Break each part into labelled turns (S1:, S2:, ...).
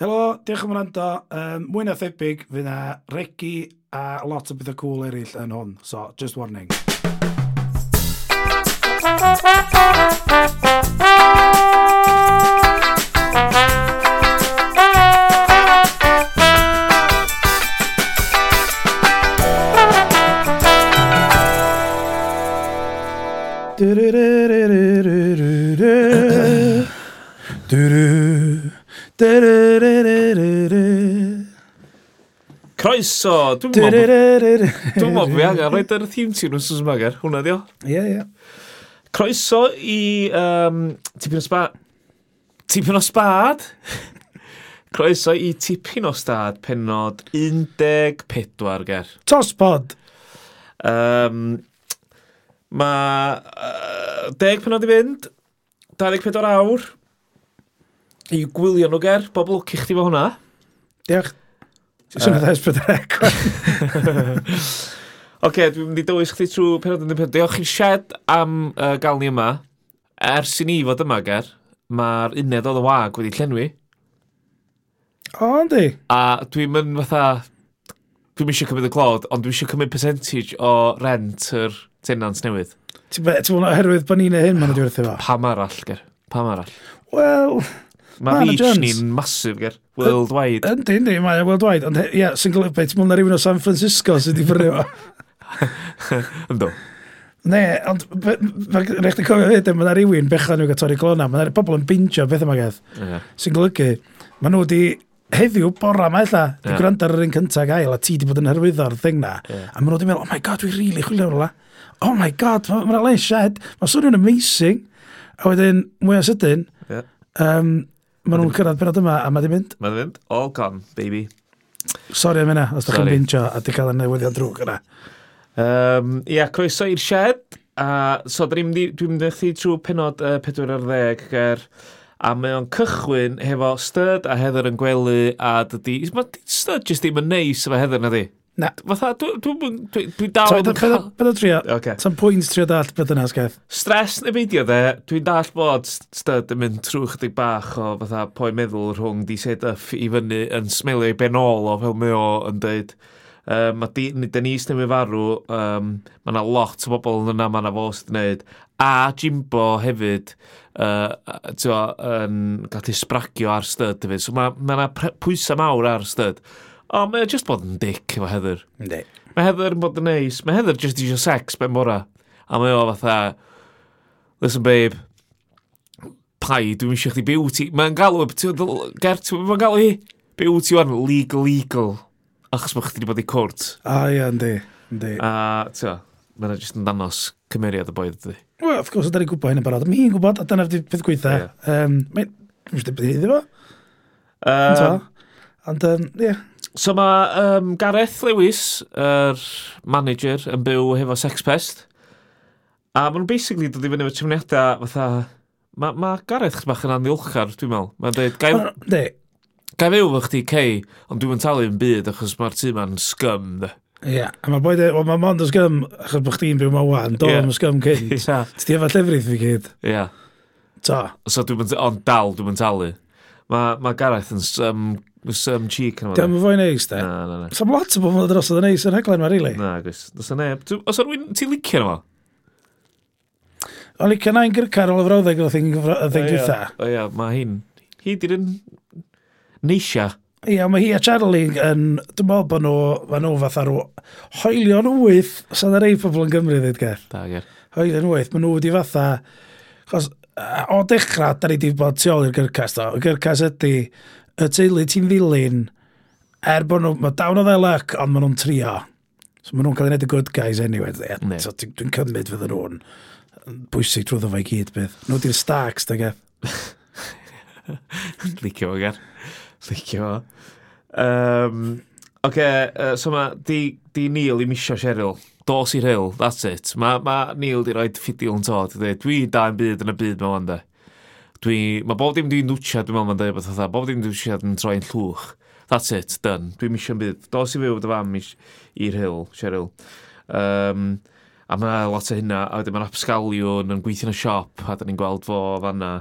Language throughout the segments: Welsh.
S1: Helo, diolch am wrando. Um, mwy na thebyg, fydd na regi a lot o bethau cool eraill yn hwn. So, just warning. Du-du-du-du-du-du.
S2: Croeso! Dwi'n meddwl fi angen rhaid ar y theme tune yn sws Mager. Hwna di o?
S1: Ie, ie.
S2: Croeso i um, tipyn o sbad. Tipyn o spad! Croeso i tipyn o stad penod 14 ger.
S1: Tospod!
S2: Um, mae uh, 10 penod i fynd, 24 awr, i gwylio nhw ger, bob lwc i chdi fo hwnna.
S1: Diolch. Swn i'n dweud bod yr ecwan.
S2: Oce, dwi'n mynd i dywys chdi trwy penod yn dweud. Diolch i shed am uh, gael ni yma. Ers i ni fod yma ger, mae'r uned oedd y wag wedi llenwi.
S1: O, ynddi.
S2: A dwi'n mynd fatha... Dwi'n eisiau cymryd y clod, ond dwi'n eisiau cymryd percentage o rent yr tenant newydd.
S1: Ti'n bod oherwydd bod ni'n ei hyn, mae'n ddiwrth fo.
S2: Pam arall, ger. Pam arall.
S1: Wel,
S2: Mae reach ni'n masif, ger. Worldwide.
S1: Yndi, yndi, mae worldwide. Ond ie, yeah, sy'n golygu, beth, mwyn na rhywun o San Francisco sydd wedi brynu fo.
S2: Ynddo.
S1: Ne, ond rhaid chi cofio fyd, mae na rhywun bechan nhw gael torri clona, mae na pobl yn bintio beth yma gaeth.
S2: Yeah.
S1: Sy'n golygu, mae nhw wedi heddiw bora yma illa, di
S2: yeah.
S1: gwrando ar yr un cyntaf gael, a ti di bod yn hyrwyddo'r thing na.
S2: Yeah.
S1: A maen nhw wedi meddwl, oh my god, dwi'n really chwilio rola. Oh my god, mae'n ma le shed, mae'n swnio'n amazing. A wedyn, mwy o sydyn,
S2: yeah.
S1: um, Maen nhw'n cyrraedd penod yma, a mae di mynd.
S2: Mae'n mynd, all gone, baby.
S1: Sori am yna, os da chi'n
S2: Sorry.
S1: bintio a di cael y newyddion drwg yna.
S2: Um, ia, croeso i'r shed. A, so, dwi'n mynd i dwi i trwy penod uh, 40 ger... A mae o'n cychwyn hefo Styd a Heather yn gwely a dydy... Mae Styd jyst ddim yn neis efo Heather na di.
S1: Na,
S2: fatha, dwi'n dwi, dwi, dwi dwi dal yn cael...
S1: Bydd o trio,
S2: okay.
S1: ta'n pwynt trio dall beth yna, sgaeth?
S2: Stres neu beidio dde, dwi'n dall bod styd yn mynd trwy chydig bach o fatha poen meddwl rhwng di set up i fyny yn smelio i benol o fel mae o yn dweud. Um, mae di, dyn ni sy'n mynd farw, um, mae yna lot o bobl yn yna, mae yna fos wedi'i gwneud. A Jimbo hefyd uh, twa, yn gallu sbragio ar styd hefyd. So mae yna pwysau mawr ar styd. O, mae o just bod yn dic efo Heather.
S1: Ynddi.
S2: Mae Heather yn bod yn neis. Mae Heather just eisiau sex ben bora. A mae o fatha, listen babe, pai, dwi'n eisiau chdi byw ti. Mae'n galw, gert, mae'n galw hi, byw ti wan, legal, legal. Achos mae chdi wedi bod i cwrt.
S1: A ia, ynddi. Ynddi.
S2: A, ti'n mae'n just yn danos cymeriad y boedd ydy.
S1: Wel, of course, ydy'n gwybod hyn yn barod. Mi hi'n gwybod, a dyna fyddi peth gweitha.
S2: Yeah.
S1: Um, mae'n, dwi'n siŵr beth i ddefo.
S2: Um,
S1: Ond, ie, um, yeah,
S2: So mae um, Gareth Lewis, yr er manager, yn byw hefo Sex Pest. A maen nhw'n basically dod i fyny efo trefniadau fatha... Mae ma Gareth chyd bach yn andiolchar, dwi'n meddwl. Mae'n dweud, gai...
S1: Ne.
S2: Gai fyw fo chdi, Cei, ond dwi'n talu yn byd achos mae'r tîm ma'n scum, de.
S1: Ie, yeah. a mae boi dweud, wel mae mond yn sgym, achos bod chdi'n byw ma wan, do,
S2: yeah.
S1: mae'n sgym cynt.
S2: yeah.
S1: Ti efo llefrith fi gyd.
S2: Ie. Yeah.
S1: To.
S2: So, dwi'n, ond dal, dwi'n talu. Mae ma Gareth yn um, Gwrs some cheek yn
S1: Dim fwy neis, de.
S2: Na, na, na.
S1: Sam lot o bobl dros oedd yn neis yn heglen ma, really.
S2: Na, gwrs. Dos yna neb. Os o'n rwy'n, ti'n licio yna
S1: fo? O'n licio na'n i'n gyrcar ôl y frawddeg o'r thing dwytha.
S2: O ia, mae hi'n... Hi di'r un... Neisia.
S1: Ia, mae hi a Charlie yn... Dwi'n meddwl bod nhw... Mae nhw fath ar Hoelion wyth. Os yna rei pobl yn Gymru ddweud gair.
S2: Da, gair.
S1: Hoelion wyth. Mae nhw wedi fatha... Chos o dechrau, da ni wedi bod tu ôl i'r gyrcas do. Y gyrcas ydy y teulu ti'n ddilyn, er bod nhw, mae dawn o ddelyc, ond maen nhw'n trio. So maen nhw'n cael ei wneud y good guys anyway.
S2: Yeah.
S1: So, Dwi'n cymryd fydd nhw'n bwysig trwy ddofa i gyd bydd. Nhw di'r Starks, da geth.
S2: Licio fo, gan. Licio fo. Um, Oce, uh, so mae di, di Neil i misio Cheryl. Dos i'r hill, that's it. Mae ma Neil di roed ffidiol yn to, dwi da yn byd yn y byd mewn, de. Dwi, mae bob dim dwi'n nwtio, dwi'n meddwl mae'n dweud beth oedd bob dim dwi'n siarad yn troi'n llwch. That's it, done. Dwi'n misio byd. Dos i fyw dy fam i'r hill, Cheryl. Um, a mae lot o hynna, a wedyn mae'n apsgaliwn yn gweithio yn y siop, a da ni'n gweld fo fanna.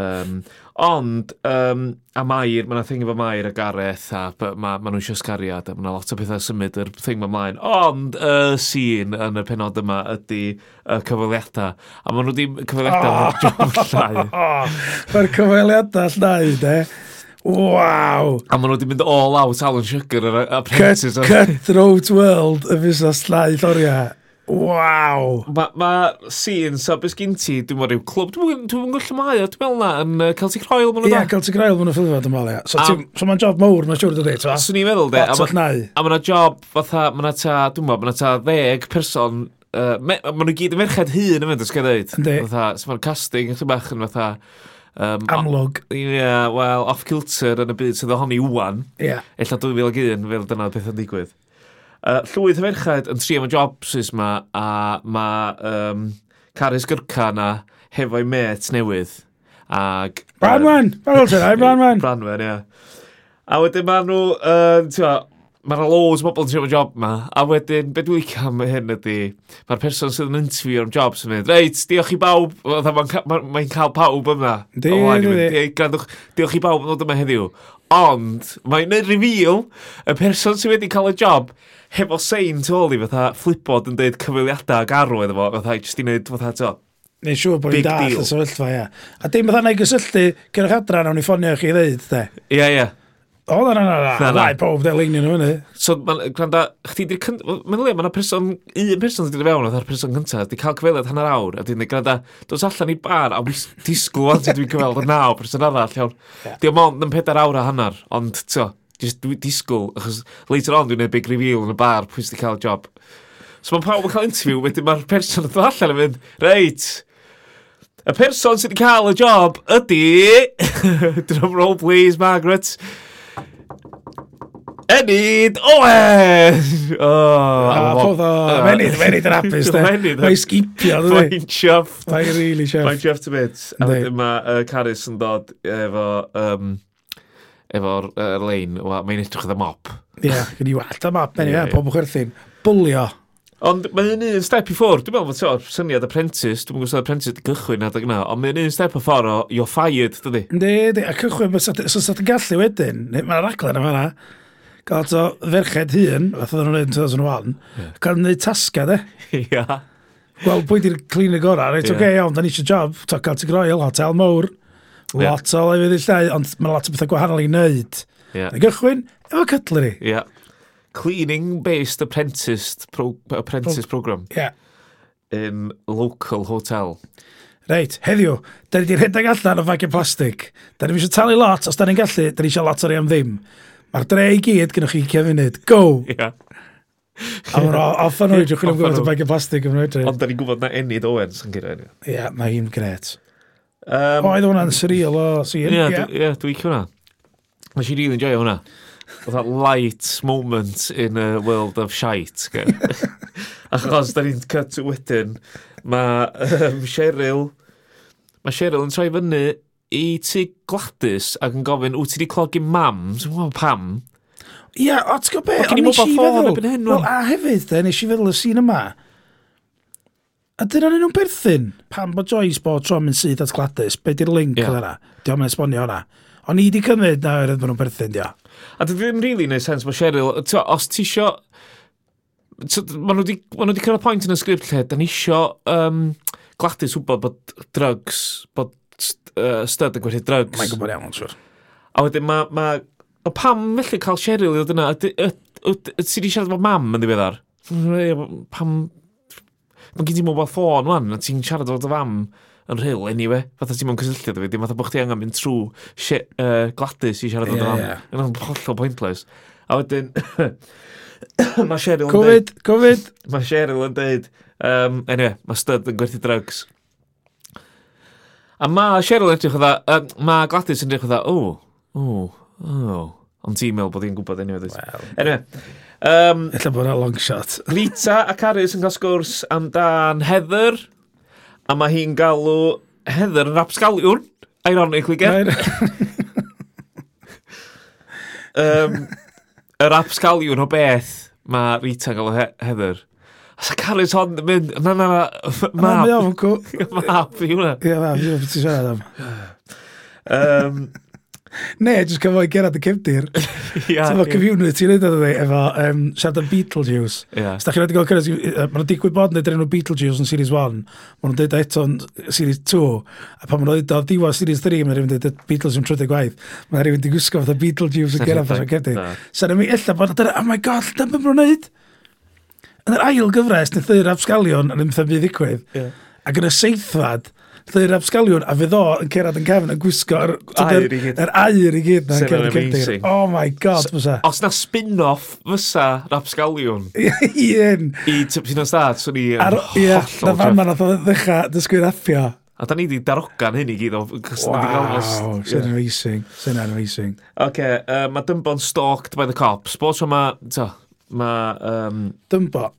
S2: Um, Ond, um, a Mair, mae thing efo Mair a Gareth, a mae ma, ma nhw eisiau sgariad, a mae lot o bethau symud yr thing ymlaen. Ond, y uh, sîn yn y penod yma ydy y uh, cyfweliadau. A maen nhw wedi cyfweliadau oh! John llai.
S1: Mae'r cyfweliadau llai, de. Waw!
S2: A maen nhw wedi mynd all out Alan Sugar yr
S1: apprentices.
S2: Cut,
S1: Cutthroat World y fusnes o llai lloriau. Waw!
S2: Mae ma scenes so, a beth gen ti, dwi'n meddwl, rhyw clwb, dwi'n dwi gallu mae o, dwi'n meddwl na, yn uh, Celtic Royal
S1: ma'n
S2: nhw da.
S1: Ie, Celtic Royal mwyn nhw ffilfod yn falle. So, um, so mae'n job mawr, mae'n siŵr dydy, ta?
S2: Swn i'n meddwl, de.
S1: Lot o'ch
S2: A mae'n job, fatha, mae'n ta, dwi'n meddwl, mae'n ta ddeg person, uh, mae'n nhw gyd yn merched hun yn mynd, ysgau dweud.
S1: Ynddi.
S2: Fatha, so mae'n casting, ych bach yn fatha, Um,
S1: Amlwg.
S2: Ie, yeah, wel, off-kilter yn y byd sydd ohoni wwan.
S1: Ie. Yeah.
S2: Ella 2001, fel dyna beth yn digwydd. Uh, llwyth y ferched yn trio am y jobsys ma, a mae um, Caris Gyrca na hefo'i met newydd. Ag,
S1: Branwen! Fel ti'n ai Branwen!
S2: Branwen, ia. A wedyn maen nhw, uh, ti'n Mae yna loads o bobl yn trio am job ma, a wedyn, beth dwi'n licio am hyn ydy, mae'r person sydd yn interview am jobs yn mynd, reit, diolch i bawb, e, mae'n ma, ma, ma cael pawb yma.
S1: Di,
S2: di, di. Diolch i bawb yn dod yma heddiw. Ond, mae'n neud reveal y person sydd wedi cael y job hefo sein tu ôl i fatha flipod yn deud cyfeiliadau ag arw iddo fo, fatha jyst i wneud fatha to.
S1: Neu siŵr bod i'n dall y sefyllfa, ia. A dim fatha na i gysylltu, cerwch adra, nawn ni ffonio chi i ddeud, de.
S2: Ia, yeah,
S1: ia. Yeah. O, na,
S2: na,
S1: na,
S2: na.
S1: Lai pob deleinio nhw hynny.
S2: So, gwranda, chdi di'r cynt... Mae'n le, mae'n person... Un person sydd wedi fewn oedd ar person cyntaf, di cael cyfeiliad hanner awr, a di'n dweud, gwranda, dos allan i bar, a disgwyl ond dwi'n cyfeiliad o naw person arall, iawn. Di Diolch mond yn pedair awr a hanner, ond, tio, just disgwyl, achos later on dwi'n neud big reveal yn y bar, pwy sydd wedi cael job. So mae pawb yn cael interview, wedyn mae'r person yn dod allan yn mynd, reit, y person sydd wedi cael y job ydy... Drum roll please, Margaret. Enid Owen! Oh,
S1: a pob o, ah. menid, menid yn apus. de.
S2: Menid.
S1: Mae'n sgipio, dwi.
S2: Mae'n chuffed.
S1: Mae'n really
S2: chuffed.
S1: Mae'n
S2: chuffed to bits. A wedyn mae uh, Caris yn dod efo, um, efo'r uh, lein, mae'n edrych oedd y mop.
S1: Ie, yeah, gen i walt y mop, menid,
S2: yeah,
S1: pob o chwerthin. Bwlio.
S2: Ond mae'n un step i ffwrdd. Dwi'n meddwl, ti'n syniad Apprentice, dwi'n gwybod Apprentice wedi cychwyn adeg yna, ond mae'n un step o ffordd o, you're fired, dydy?
S1: Ne, ne, a cychwyn, os ydych chi'n gallu wedyn, mae'r raglen yma yna, gael to ferched hun, fath oedden nhw'n gwneud yn 2001, yeah. cael gwneud tasga de.
S2: Ia.
S1: Wel, pwy di'r clean y gorau, reit,
S2: yeah.
S1: oce, okay, iawn, da ni eisiau job, to cael ti groel, hotel mawr, lot yeah. o lefydd i llai, ond mae lot o bethau gwahanol i wneud.
S2: Yeah.
S1: Na gychwyn, efo cutlery.
S2: Ia. Yeah. Cleaning-based apprentice, pro, apprentice Pro program.
S1: Ia. Yeah.
S2: In local hotel.
S1: Reit, heddiw, da ni wedi rhedeg allan o fagiau plastig. Da ni eisiau talu lot, os da ni'n gallu, da ni eisiau lot o'r am ddim. Mae'r dre i gyd gynnwch chi 20. Go!
S2: Yeah.
S1: A mae'n off yn oed, chwilio am gwybod y
S2: bag
S1: o plastig yn oed.
S2: Ond da ni'n gwybod na Enid Owens yn gyda
S1: Ie, yeah, mae hi'n gret.
S2: Um,
S1: Oedd hwnna'n surreal o sy'n.
S2: Ie, yeah, dwi'n licio hwnna. Nes i really enjoy hwnna. Oedd that light moment in a world of shite. Achos da ni'n cut to wedyn, mae um, Cheryl, mae Cheryl yn troi fyny i ti gladys ac yn gofyn, wyt ti wedi clogi mam? Dwi'n gwybod pam.
S1: Ie, o, ti'n gwybod
S2: beth?
S1: O'n nes i feddwl,
S2: well,
S1: a hefyd, de, nes i feddwl y sîn yma. A dyna nhw'n perthyn. Pam bod Joyce bod tro mynd syth at Gladys, be di'r link yeah. yna? Di o'n esbonio hwnna. O'n i wedi cymryd na oedd bod nhw'n perthyn, dio.
S2: A dwi ddim really neud sens bod Cheryl, os ti isio... Mae nhw wedi cyrraedd pwynt yn y sgript lle, da ni isio um, Gladys wybod bod drugs, bod uh, stud yn gwerthu drugs.
S1: Mae'n gwybod iawn, siwr.
S2: A wedyn mae... Ma, o pam felly cael Cheryl i ddod yna? Ydy Ti di siarad efo mam yn ddiweddar? Pam... Mae gen ti mobile ffôn, wan, a ti'n siarad efo dy fam yn rhyl, anyway. Fatha ti'n mewn cysylltiad efo fi, fatha bod chdi angen mynd trwy uh, gladys i siarad efo dy fam. Yn hollol pointless. A wedyn... mae Cheryl yn dweud...
S1: Covid, Covid!
S2: Mae Cheryl yn dweud... Um, anyway, mae Stud yn gwerthu drugs. A mae Cheryl yn edrych o dda, um, mae Gladys yn edrych o dda, o, o, o. Ond ti'n meddwl bod hi'n gwybod enw edrych.
S1: Well,
S2: anyway. Um,
S1: Ella bod yna long shot.
S2: Rita a Carys yn cael sgwrs amdan Heather, a mae hi'n galw Heather yn rapsgaliwn, ironically
S1: gen.
S2: um, y rapsgaliwn o beth mae Rita yn galw he Heather Os y carys hon yn mynd, na na na,
S1: mab.
S2: Na,
S1: mab, cw.
S2: Map i hwnna.
S1: Ie, mab, yw, ti siarad am.
S2: Um,
S1: ne, jyst cyfo i gerad y Cymdir.
S2: Ia.
S1: Efo community yn edrych ydy, efo um, siarad am Beetlejuice.
S2: Ia.
S1: Os da chi'n rhaid gael cyrraedd, mae nhw'n digwydd bod yn edrych enw Beetlejuice yn Series 1, Mae'n nhw'n dweud eto yn Series 2, a pan maen nhw'n dweud o diwa Series 3, mae'n rhywun dweud Beetlejuice yn trydydd gwaith. Mae'n rhywun wedi gwisgo fatha Beetlejuice yn gerad Gerard y
S2: Cymdir.
S1: Sa'n ymwneud, illa bod, oh my god, dyma maen nhw'n Yn yr ail gyfres, nath yr absgalion yn ymthyn byd ddigwydd.
S2: Yeah.
S1: Ac yn y seithfad, Lly'r absgalion, a fydd o yn cerad yn cefn yn gwisgo yr
S2: air i gyd.
S1: Yr air i gyd. Yn oh my god, so, fysa.
S2: Os na spin-off fysa yr
S1: absgaliwn.
S2: I Tipsyn o stad, swn i yn
S1: hollol. Na fan ma nath o ddechrau dysgu'r athio.
S2: A da ni wedi darogan hyn i gyd o...
S1: Wow, sy'n amazing. Sy'n amazing.
S2: Oce, okay, uh, mae Dymbo'n stalked by the cops. Bod yma, Mae... Um,
S1: Dymbo.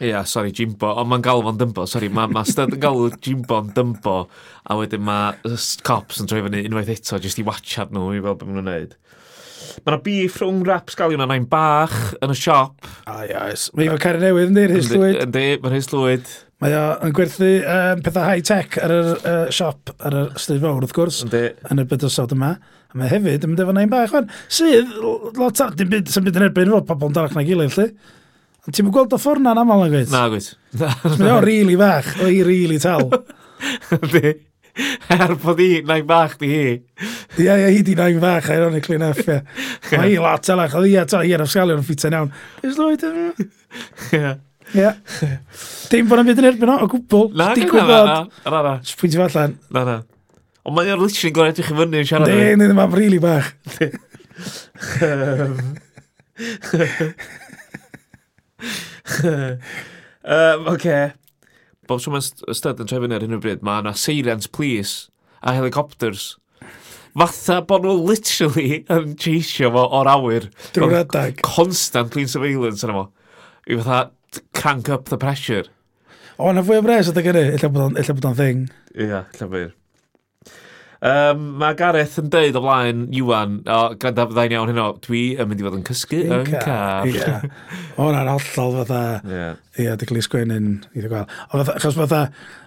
S2: Ia, yeah, sori, Jimbo. Ond mae'n galw fo'n dymbo, sori. Mae ma Stud yn galw Jimbo'n dymbo, a wedyn mae cops yn troi fyny unwaith eto, jyst i watchad nhw i fel beth maen nhw'n neud. Mae yna beef rhwng rap sgalion a nain bach yn y siop.
S1: A ah, iaes. Mae efo cair newydd yn dweud, Rhys Llwyd.
S2: Yndi, mae'n Rhys Llwyd.
S1: Mae o yn gwerthu um, pethau high-tech ar yr uh, siop, ar y stryd fawr wrth gwrs,
S2: Yndi.
S1: yn y bydysod yma. A mae hefyd yn mynd efo nain bach, fan, sydd, lot ar, dim byd, sy'n byd yn erbyn fo, pobl yn darach na gilydd, lle. Ond ti'n gweld o ffwrna yn aml yn gweud?
S2: Na, gwyt.
S1: Mae o'n rili fach, i rili tal.
S2: Yndi. Er bod i, nain bach di hi.
S1: Ia, ia, hi di nain fach, ironically enough, ia. Mae hi lot alach, oedd hi ato, hi ar ysgalion yn ffitau'n iawn. Ys Lloyd,
S2: Ie.
S1: Yeah. Dim bod yn byd yn erbyn o, o gwbl.
S2: Na, na, na, na, na.
S1: Sbwyntio fo allan.
S2: Na, na. Ond mae'n literally gorau edrych i fyny yn siarad.
S1: Ne, ne, mae'n rili bach.
S2: um, Oce. Bob tro mae'n ystod yn trefyn ar hyn o bryd, mae yna seiriant plis a helicopters fatha bod nhw literally yn cheisio fo o'r awyr.
S1: Drwy'r adag.
S2: Constant clean surveillance yna fo. I fatha, crank up the pressure.
S1: O, na fwy o bres ydy gyrru, illa bod o'n thing.
S2: Ie, yeah, illa bod Um, mae Gareth yn deud o blaen, Iwan, o, oh, gwranda fydda'n iawn hynno, dwi yn mynd i fod yn cysgu yn car.
S1: Ia, o na'n hollol fatha, ia, yeah. di cael ei sgwennu'n iddo gael. O, fatha, achos fatha,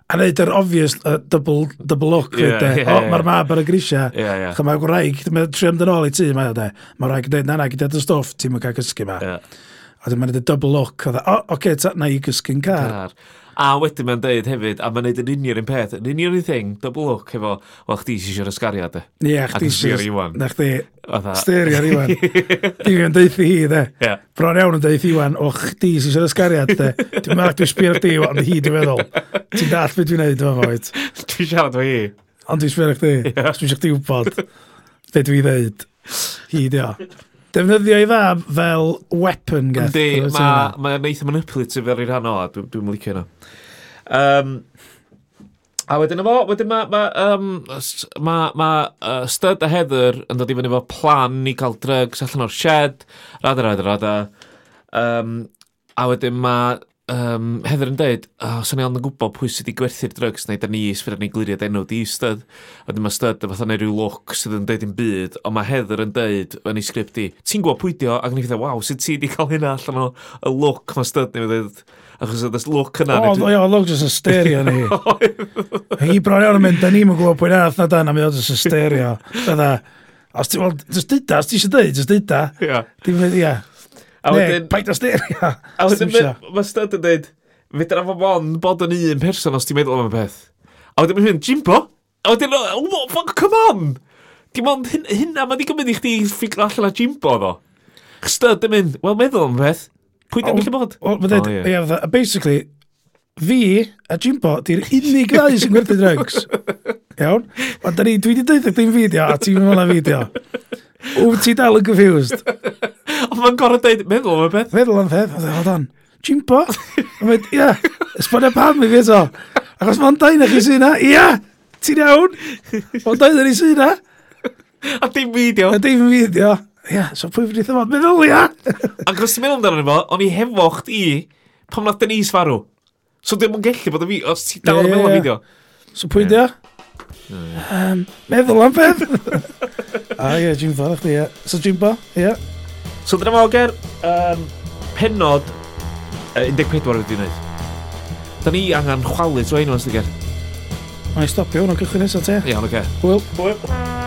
S1: a neud yr obvious uh, double, double look, yeah, de.
S2: Yeah,
S1: o, mae'r mab ar y grisia,
S2: yeah,
S1: yeah. mae'r gwraig, mae'n tri amdyn ôl i ti, mae'n de. Mae'r rhaid yn deud, na na, gyda'r stwff, ti'n mynd cael cysgu ma.
S2: Yeah.
S1: A dyma wedi double look. Oedd, e, o, oce, okay, ta, na i gysgu'n car.
S2: car. A wedyn mae'n deud hefyd, a mae'n neud yn union un peth, yn union un thing, double look efo, wel, chdi sy'n eisiau ysgariad e.
S1: Ie, chdi
S2: eisiau. iwan.
S1: Na chdi, styrio iwan. Dwi'n yn deithi hi, de.
S2: Yeah.
S1: Bron iawn yn deithi iwan, o, chdi sy'n eisiau ysgariad, de. Dwi'n meddwl, dwi'n sbir chdi, ond hi, dwi'n meddwl. Ti'n dall beth dwi'n neud, dwi'n fawyd.
S2: Dwi'n siarad o hi.
S1: Ond dwi'n sbir chdi, yeah. dwi'n siarad chdi wybod. beth dwi'n ddeud. Hi, dio. Defnyddio i dda fel weapon geth.
S2: Yndi, mae'n ma neith manipulative ar ei rhan o, a dwi'n dwi licio yna. Um, a wedyn efo, wedyn mae ma, um, ma, ma, uh, Stud a Heather yn dod i fyny efo plan i cael drugs allan o'r shed, rada, rada, rada. Um, a wedyn mae um, Heather yn dweud, oh, swn i ond yn gwybod pwy sydd wedi gwerthu'r drugs neu da ni sfyr ni gliriad enw di styd. A dyma stud, a fatha neu rhyw look sydd yn dweud yn byd, ond mae Heather yn dweud yn ei sgript di, ti'n gwybod pwy di o? Ac ni fydda, waw, sydd ti wedi cael hynna allan o y look mae stud ni fydda. E, Achos oedd y look yna...
S1: O, oh, o, look jyst hysteria ni. Hi bron iawn yn mynd, da ni'n gwybod pwy'n arall na dan, a mi oedd jyst hysteria. Fydda, os ti'n dyda, os ti eisiau dweud, jyst dyda.
S2: Ia.
S1: Ne, paid o styrio.
S2: A wedyn mae Stud yn dweud, fedra fo mon bod yn un person os ti'n meddwl am y peth. A wedyn mae'n mynd, Jimbo? A wedyn, oh, fuck, come on! Dim ond hyn, hynna, mae di gymryd i chdi ffigur allan a Jimbo ddo. Stud yn mynd, wel, meddwl am y peth. Pwy ddim gallu bod?
S1: Wel, mae'n dweud,
S2: ie,
S1: fatha, basically, fi a Jimbo, di'r unig ddau sy'n gwerthu drugs. Iawn? Ond dwi wedi dweud ddim fideo, a ti'n mynd o'n fideo. Wyt ti dal yn confused?
S2: Mae'n gorau dweud, meddwl am y peth.
S1: Meddwl am peth, beth. E, Hold on. Jimbo? Ia, esbonio pam i fi eto. Achos mae'n dain chi sy'n syna. Ia, ti'n iawn. Mae'n dain eich sy'n syna.
S2: A dim fideo.
S1: A dim fideo. Ia, so pwy fydd i ddefod meddwl, ia.
S2: Ac os ti'n meddwl amdano fo, o'n i hefo chdi pam na Denise farw. So dim yn gallu bod y fi, os ti'n dal yn meddwl am fideo.
S1: So pwy dio? Um, meddwl am beth. A ie, Jimbo, chdi, ie. So Jimbo, ie.
S2: Yeah. So drafoger, um, penod uh, 14 wedi wneud. Da ni angen chwalu trwy enw ysdiger.
S1: Mae'n stopio, hwnnw cychwyn nesaf te.
S2: Iawn, oce. Okay.
S1: Hwyl.
S2: Hwyl.